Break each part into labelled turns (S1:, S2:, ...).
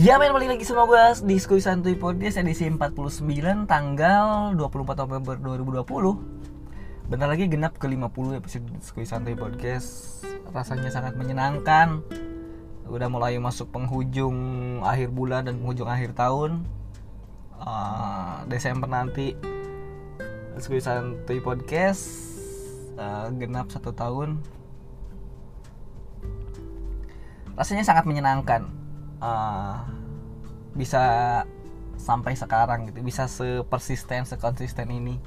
S1: Ya men balik lagi sama gue di Skuy Santuy Podcast edisi 49 tanggal 24 November 2020 Bentar lagi genap ke 50 episode Skuy Santuy Podcast. Rasanya sangat menyenangkan. Udah mulai masuk penghujung akhir bulan dan penghujung akhir tahun. Uh, Desember nanti. Skuy Santuy Podcast uh, genap satu tahun. Rasanya sangat menyenangkan uh, bisa sampai sekarang gitu bisa sepersisten sekonsisten ini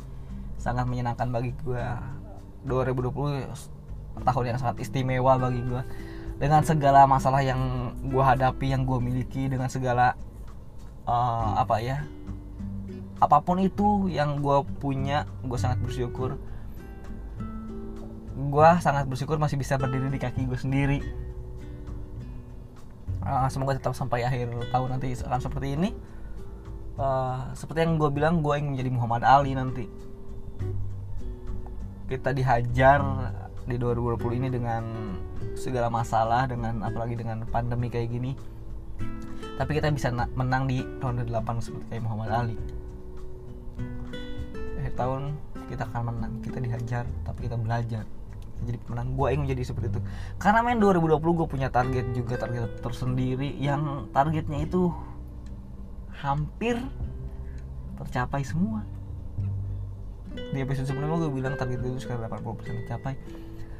S1: sangat menyenangkan bagi gue 2020 tahun yang sangat istimewa bagi gue dengan segala masalah yang gue hadapi yang gue miliki dengan segala uh, apa ya apa pun itu yang gue punya gue sangat bersyukur. Gue sangat bersyukur masih bisa berdiri di kaki gue sendiri uh, semoga tetap sampai akhir tahun nanti akan seperti ini. Uh, seperti yang gue bilang gue ingin menjadi Muhammad Ali nanti. Kita dihajar di 2020 ini dengan segala masalah dengan apalagi dengan pandemi kayak gini. Tapi kita bisa menang di ronde 8 seperti kayak Muhammad Ali. Akhir tahun kita akan menang kita dihajar tapi kita belajar jadi pemenang. Gue ingin jadi seperti itu. Karena main 2020 gue punya target juga target tersendiri yang targetnya itu hampir tercapai semua. Di episode sebelumnya gue bilang target itu sekarang 80% tercapai.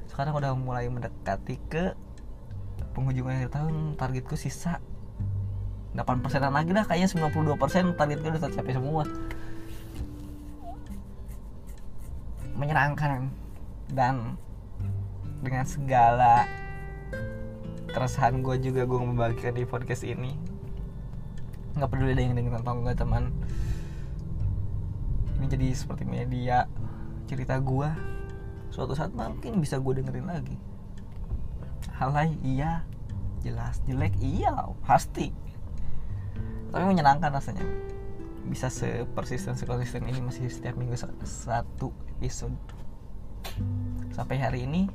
S1: Sekarang udah mulai mendekati ke penghujung akhir tahun targetku sisa 8 persenan lagi dah kayaknya 92 persen target gue udah tercapai semua. Menyenangkan. Dan dengan segala keresahan gue juga gue membagikan di podcast ini. Nggak peduli ada yang dengerin atau enggak teman ini jadi seperti media cerita gue suatu saat mungkin bisa gue dengerin lagi. Hal lain iya. Jelas jelek iya pasti. Tapi menyenangkan rasanya. Bisa sepersisten sekonsisten ini masih setiap minggu satu episode. Sampai hari ini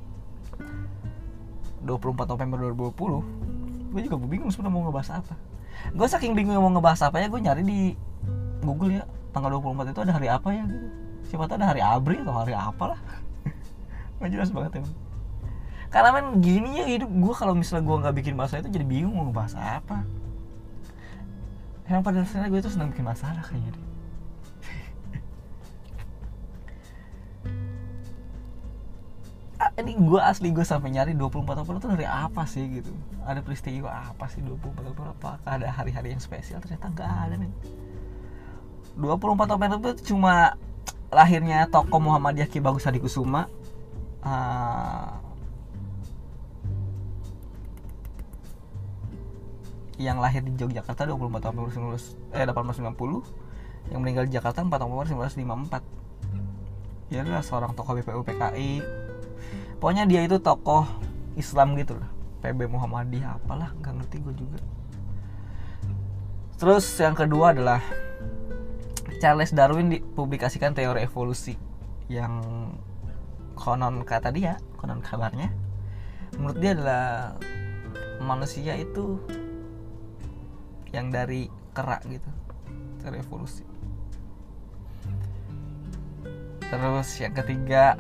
S1: 24 November 2020 gue juga bingung sebenarnya mau ngebahas apa. Gue saking bingung mau ngebahas apa ya gue nyari di Google ya tanggal 24 itu ada hari apa ya? Gitu siapa tahu ada hari Abri atau hari apa lah nggak jelas banget emang. Karena men gini ya hidup gue kalau misalnya gue nggak bikin masalah itu jadi bingung mau ngebahas apa. Yang pada dasarnya gue tuh senang bikin masalah kayaknya deh ini gue asli gue sampai nyari 24 Oktober itu dari apa sih gitu? Ada peristiwa apa sih 24 Oktober apakah ada hari-hari yang spesial ternyata nggak ada nih 24 Oktober itu cuma lahirnya tokoh Muhammadiyah Ki Bagus Hadikusuma uh, yang lahir di Yogyakarta 24 Oktober 19, eh, 1890 yang meninggal di Jakarta 4 Oktober 1954 dia adalah seorang tokoh BPU PKI pokoknya dia itu tokoh Islam gitu lah. PB Muhammadiyah apalah nggak ngerti gue juga. Terus yang kedua adalah Charles Darwin dipublikasikan teori evolusi yang konon kata dia konon kabarnya. Menurut dia adalah manusia itu yang dari kerak gitu teori evolusi. Terus yang ketiga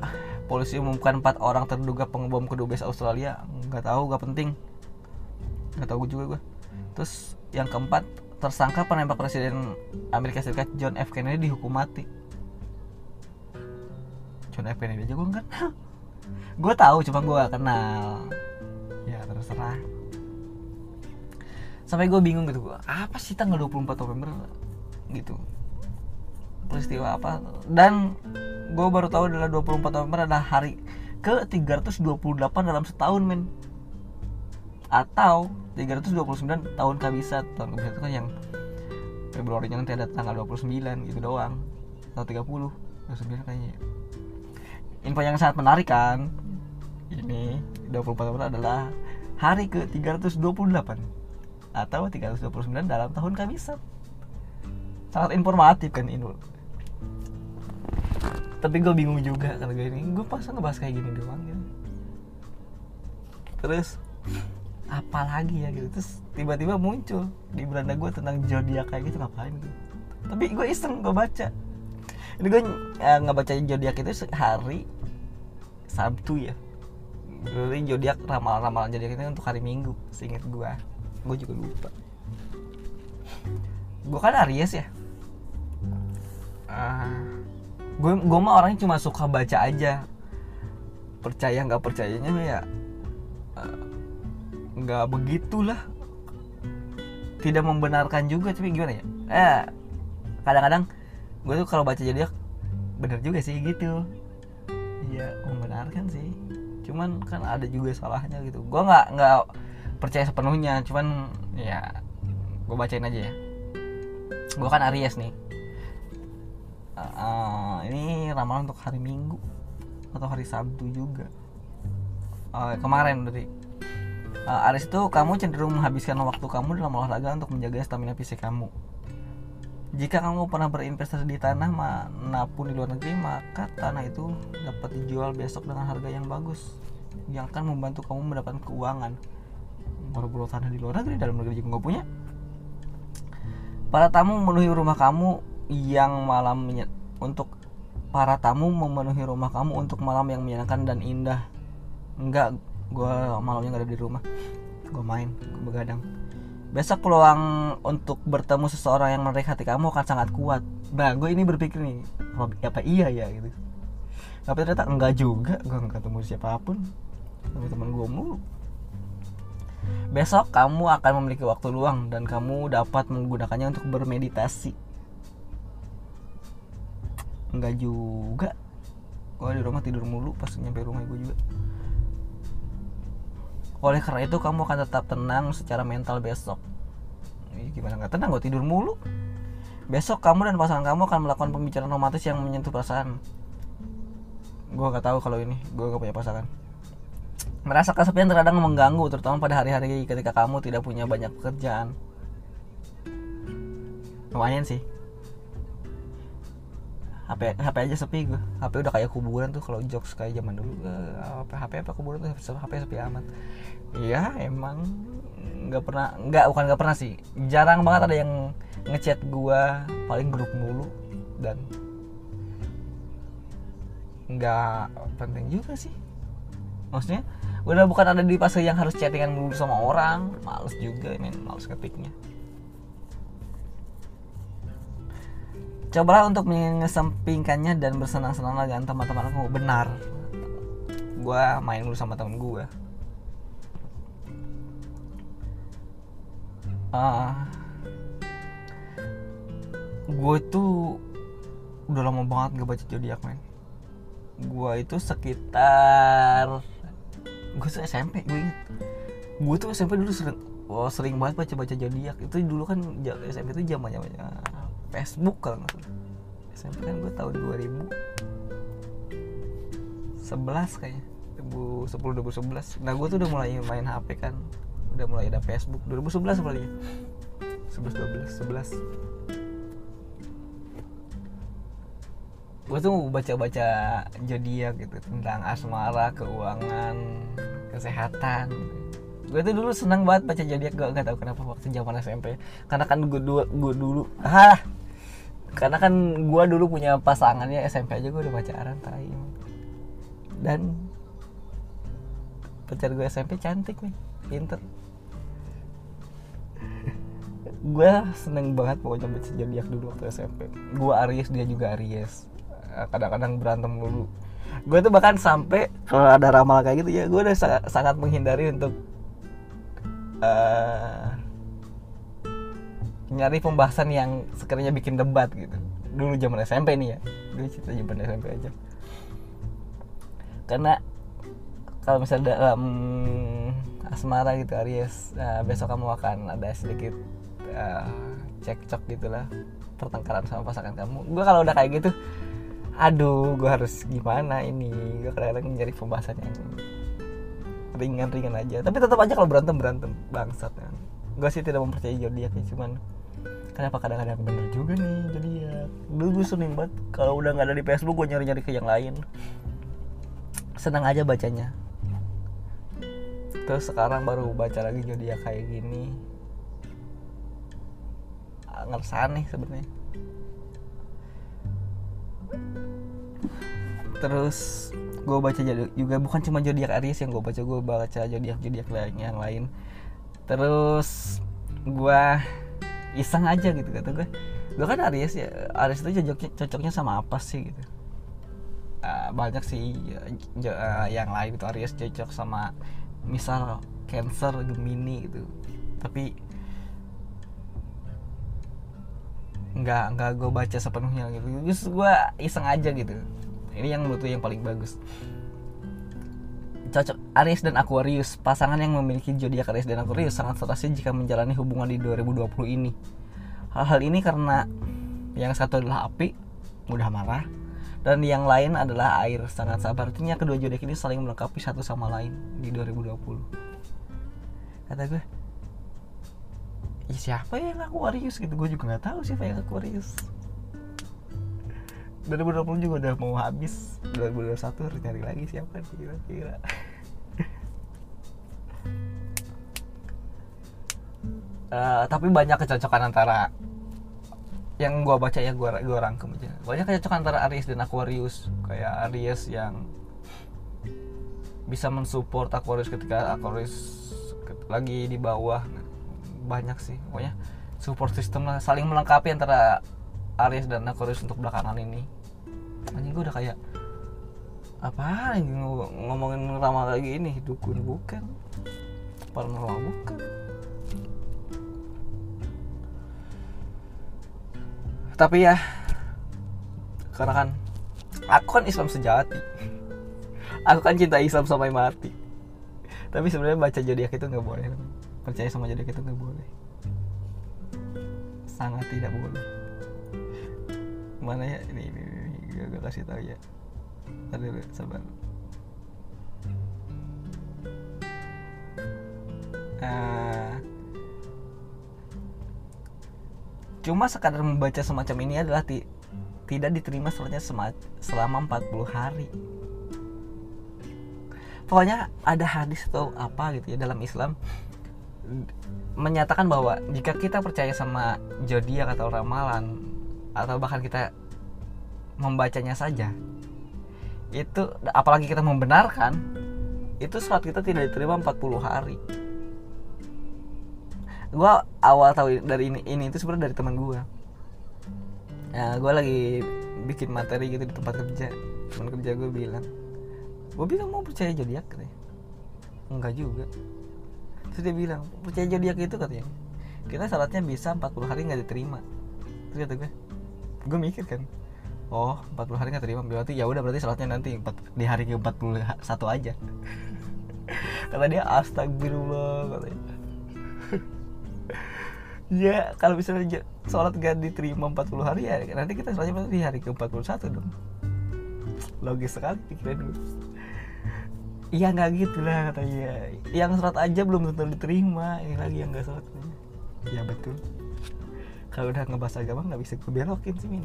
S1: polisi umumkan empat orang terduga pengebom kedua base Australia. Nggak tahu nggak penting. Nggak tahu juga gue terus yang keempat tersangka penembak presiden Amerika Serikat John F. Kennedy dihukum mati. John F. Kennedy aja gue nggak kenal. Gue tahu cuma gue gak kenal. Ya terserah. Sampai gue bingung gitu gue apa sih tanggal 24 November gitu? Peristiwa apa? Dan gue baru tahu adalah 24 November adalah hari ke 328 dalam setahun men atau 329 tahun kabisat tahun kabisat itu kan yang Februari nanti ada tanggal 29 gitu doang. Atau 30 29 kayaknya. Info yang sangat menarik kan ini 24 November adalah hari ke 328 atau 329 dalam tahun kabisat sangat informatif kan ini tapi gue bingung juga karena gue ini. Gue pas ngebahas kayak gini doang gitu. Terus? Apa lagi ya gitu. Terus tiba-tiba muncul di beranda gue tentang zodiak kayak gitu ngapain gitu. Tapi gue iseng gue baca. Ini gue uh, ngebaca zodiak itu hari Sabtu ya. Jadi zodiak ramalan-ramalan zodiak itu untuk hari Minggu seinget gue gue juga lupa. Gue kan Aries ya? Uh, gue gue mah orangnya cuma suka baca aja. Percaya nggak percayanya ya uh, nggak begitulah. Tidak membenarkan juga tapi gimana ya? Eh kadang-kadang gue tuh kalau baca jadi bener juga sih gitu. Iya membenarkan sih. Cuman kan ada juga salahnya gitu. Gue nggak nggak percaya sepenuhnya. Cuman ya gue bacain aja ya. Gue kan Aries nih uh, ini ramalan untuk hari Minggu atau hari Sabtu juga uh, kemarin dari uh, Aries itu kamu cenderung menghabiskan waktu kamu dalam olahraga untuk menjaga stamina fisik kamu. Jika kamu pernah berinvestasi di tanah mana pun di luar negeri, maka tanah itu dapat dijual besok dengan harga yang bagus, yang akan membantu kamu mendapatkan keuangan. Baru-baru tanah di luar negeri, dalam negeri juga nggak punya. Para tamu memenuhi rumah kamu yang malam untuk para tamu memenuhi rumah kamu untuk malam yang menyenangkan dan indah. Enggak, gue malamnya nggak ada di rumah. Gue main gue begadang. Besok peluang untuk bertemu seseorang yang menarik hati kamu akan sangat kuat. Nah gue ini berpikir nih apa iya ya gitu. Tapi ternyata enggak juga gue nggak ketemu siapa pun. Sama teman gue mulu. Besok kamu akan memiliki waktu luang dan kamu dapat menggunakannya untuk bermeditasi enggak juga gue di rumah tidur mulu pas nyampe rumah gue juga oleh karena itu kamu akan tetap tenang secara mental besok. Ini gimana nggak tenang? Gue tidur mulu. Besok kamu dan pasangan kamu akan melakukan pembicaraan romantis yang menyentuh perasaan. Gue nggak tahu kalau ini, gue gak punya pasangan. Merasa kesepian terkadang mengganggu, terutama pada hari-hari ketika kamu tidak punya banyak pekerjaan. Lumayan sih. HP HP aja sepi gue HP udah kayak kuburan tuh kalau jokes kayak zaman dulu HP HP apa kuburan tuh HP sepi amat. Iya emang nggak pernah nggak bukan nggak pernah sih. Jarang banget ada yang ngechat gue paling grup mulu dan nggak penting juga sih. Maksudnya udah bukan ada di fase yang harus chattingan mulu sama orang males juga men males ketiknya cobalah untuk mengesampingkannya dan bersenang-senang dengan teman-teman aku. Benar. Gue main dulu sama temen gue uh, gue tuh udah lama banget gak baca zodiak men. Gue itu sekitar gue tuh SMP gue inget gue tuh SMP dulu sering oh, sering banget baca baca zodiak. Itu dulu kan SMP itu zaman zamannya Facebook kalau nggak salah. SMP kan gue tahun 2011 kayaknya. 2010 2011 nah gue tuh udah mulai main HP kan. Udah mulai ada Facebook. 2011 kali ya. 11 12 11 gue tuh baca-baca zodiak gitu tentang asmara, keuangan, kesehatan. Gue tuh dulu senang banget baca zodiak gue nggak tahu kenapa waktu zaman SMP. Karena kan gue dulu gue dulu, ah karena kan gue dulu punya pasangannya SMP aja gue udah pacaran tai. Dan pacar gue SMP cantik nih pinter. Gue seneng banget pokoknya zodiak dulu waktu SMP gue Aries dia juga Aries. Kadang-kadang berantem dulu gue tuh bahkan sampai kalau ada ramal kayak gitu ya gue udah sangat, sangat menghindari untuk uh, nyari pembahasan yang sekiranya bikin debat gitu. Dulu zaman SMP nih ya. Dulu cerita zaman SMP aja. Karena kalau misalnya dalam asmara gitu Aries uh, besok kamu akan ada sedikit uh, cekcok gitulah pertengkaran sama pasangan kamu. Gue kalau udah kayak gitu aduh gue harus gimana ini? Gue kadang-kadang nyari pembahasan yang ringan-ringan aja. Tapi tetap aja kalau berantem berantem. Bangsat kan gue sih tidak mempercayai zodiak ya cuman kenapa kadang-kadang bener juga nih? Jadi ya dulu seneng banget kalau udah nggak ada di Facebook gue nyari-nyari ke yang lain. Senang aja bacanya. Terus sekarang baru baca lagi zodiak kayak gini. Ah, ngeresahan nih sebenarnya. Terus gue baca jadi- juga bukan cuma zodiak Aries yang gue baca gue baca zodiak zodiak lain yang lain. Terus gue iseng aja gitu kata gue. Gue kan Aries ya Aries itu cocoknya cocoknya sama apa sih gitu. Ah, banyak sih ah, yang lain itu Aries cocok sama misal Cancer Gemini gitu. Tapi nggak nggak gue baca sepenuhnya gitu. Terus gue iseng aja gitu. Ini yang gue yang paling bagus Aries dan Aquarius. Pasangan yang memiliki zodiak Aries dan Aquarius sangat serasi jika menjalani hubungan di 2020 ini. Hal-hal ini karena yang satu adalah api mudah marah dan yang lain adalah air. Sangat sabar. Artinya kedua zodiak ini saling melengkapi satu sama lain di 2020 kata gue "Ih, siapa yang Aquarius? Gitu. Gue juga nggak tahu siapa yang Aquarius. 2020 juga udah mau habis. 2021 harus nyari lagi siapa kira-kira Eh, tapi banyak kecocokan antara yang gua baca ya gua gua rangkum aja. Banyak kecocokan antara Aries dan Aquarius. Kayak Aries yang bisa mensupport Aquarius ketika Aquarius lagi di bawah. Banyak sih pokoknya support system lah. Saling melengkapi antara Aries dan Aquarius untuk belakangan ini. Anjing gue udah kayak apa ngomongin ramal lagi ini? Dukun bukan. Paranormal bukan tapi ya karena kan aku kan Islam sejati. Aku kan cinta Islam sampai mati. Tapi sebenarnya baca zodiak itu nggak boleh. Percaya sama zodiak itu nggak boleh. Sangat tidak boleh. Mana ya? Ini ini, ini. Gue, gue kasih tahu ya. Dulu sabar. Ah. Cuma sekadar membaca semacam ini adalah ti- tidak diterima sema- selama 40 hari. Pokoknya ada hadis atau apa gitu ya dalam Islam menyatakan bahwa jika kita percaya sama zodiak atau ramalan atau bahkan kita membacanya saja itu apalagi kita membenarkan itu surat kita tidak diterima 40 hari gua awal tahu dari ini ini itu sebenarnya dari teman gua. Ya gue lagi bikin materi gitu di tempat kerja. Teman kerja gue bilang gue bilang mau percaya zodiak katanya. Enggak juga. Terus dia bilang percaya zodiak itu? katanya. Kita syaratnya bisa 40 hari nggak diterima. Terus kata gue gue mikir kan oh 40 hari nggak terima berarti ya udah berarti syaratnya nanti empat- di hari ke 41 aja. Kata dia astagfirullah katanya ya kalau misalnya sholat gak diterima 40 hari ya nanti kita sholatnya di hari ke 41 dong. Logis sekali pikiran gue iya nggak gitu lah katanya. Yang sholat aja belum tentu diterima ini lagi yang nggak sholat. Ya betul. Kalau udah ngebahas agama nggak bisa gue belokin sih min.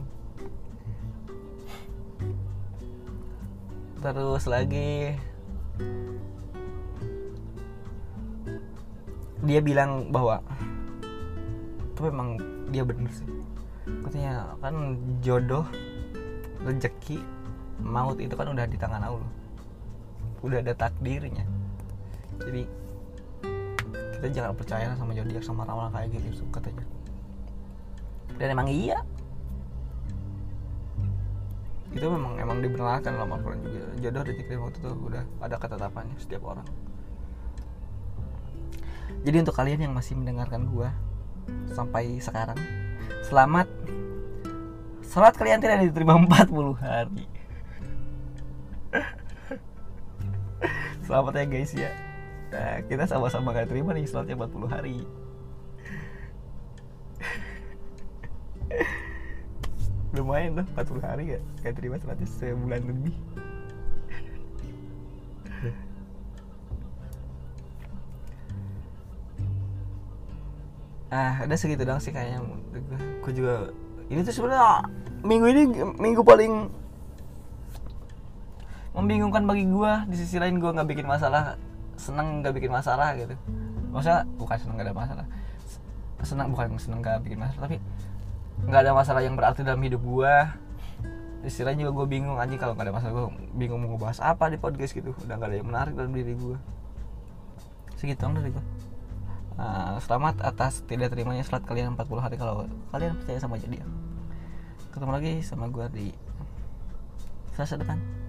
S1: Terus lagi. Dia bilang bahwa tapi emang dia bener sih. Katanya kan jodoh rezeki maut itu kan udah di tangan Allah. Udah ada takdirnya. Jadi kita jangan percaya sama zodiak sama ramalan kayak gitu katanya. Dan emang iya. Itu memang emang dibenarkan dalam Al-Quran juga. Jodoh rezeki maut itu udah ada ketetapannya setiap orang. Jadi untuk kalian yang masih mendengarkan gua sampai sekarang. Selamat. Salat kalian tidak diterima 40 hari. Selamat ya guys ya. Nah, Kita sama-sama gak terima nih salatnya 40 hari. Lumayan loh 40 hari gak, gak terima salatnya sebulan lebih ah udah segitu dong sih kayaknya gue juga ini tuh sebenarnya minggu ini minggu paling membingungkan bagi gue di sisi lain gue nggak bikin masalah seneng nggak bikin masalah gitu. Maksudnya bukan seneng nggak ada masalah. Senang bukan seneng nggak bikin masalah tapi nggak ada masalah yang berarti dalam hidup gua. Istilahnya juga gue bingung aja kalau nggak ada masalah gue bingung mau ngebahas apa di podcast gitu. Udah nggak ada yang menarik dalam diri gue segitu dong dari gue Uh, selamat atas tidak terimanya selat kalian 40 hari kalau kalian percaya sama jadi. Ketemu lagi sama gue di selasa depan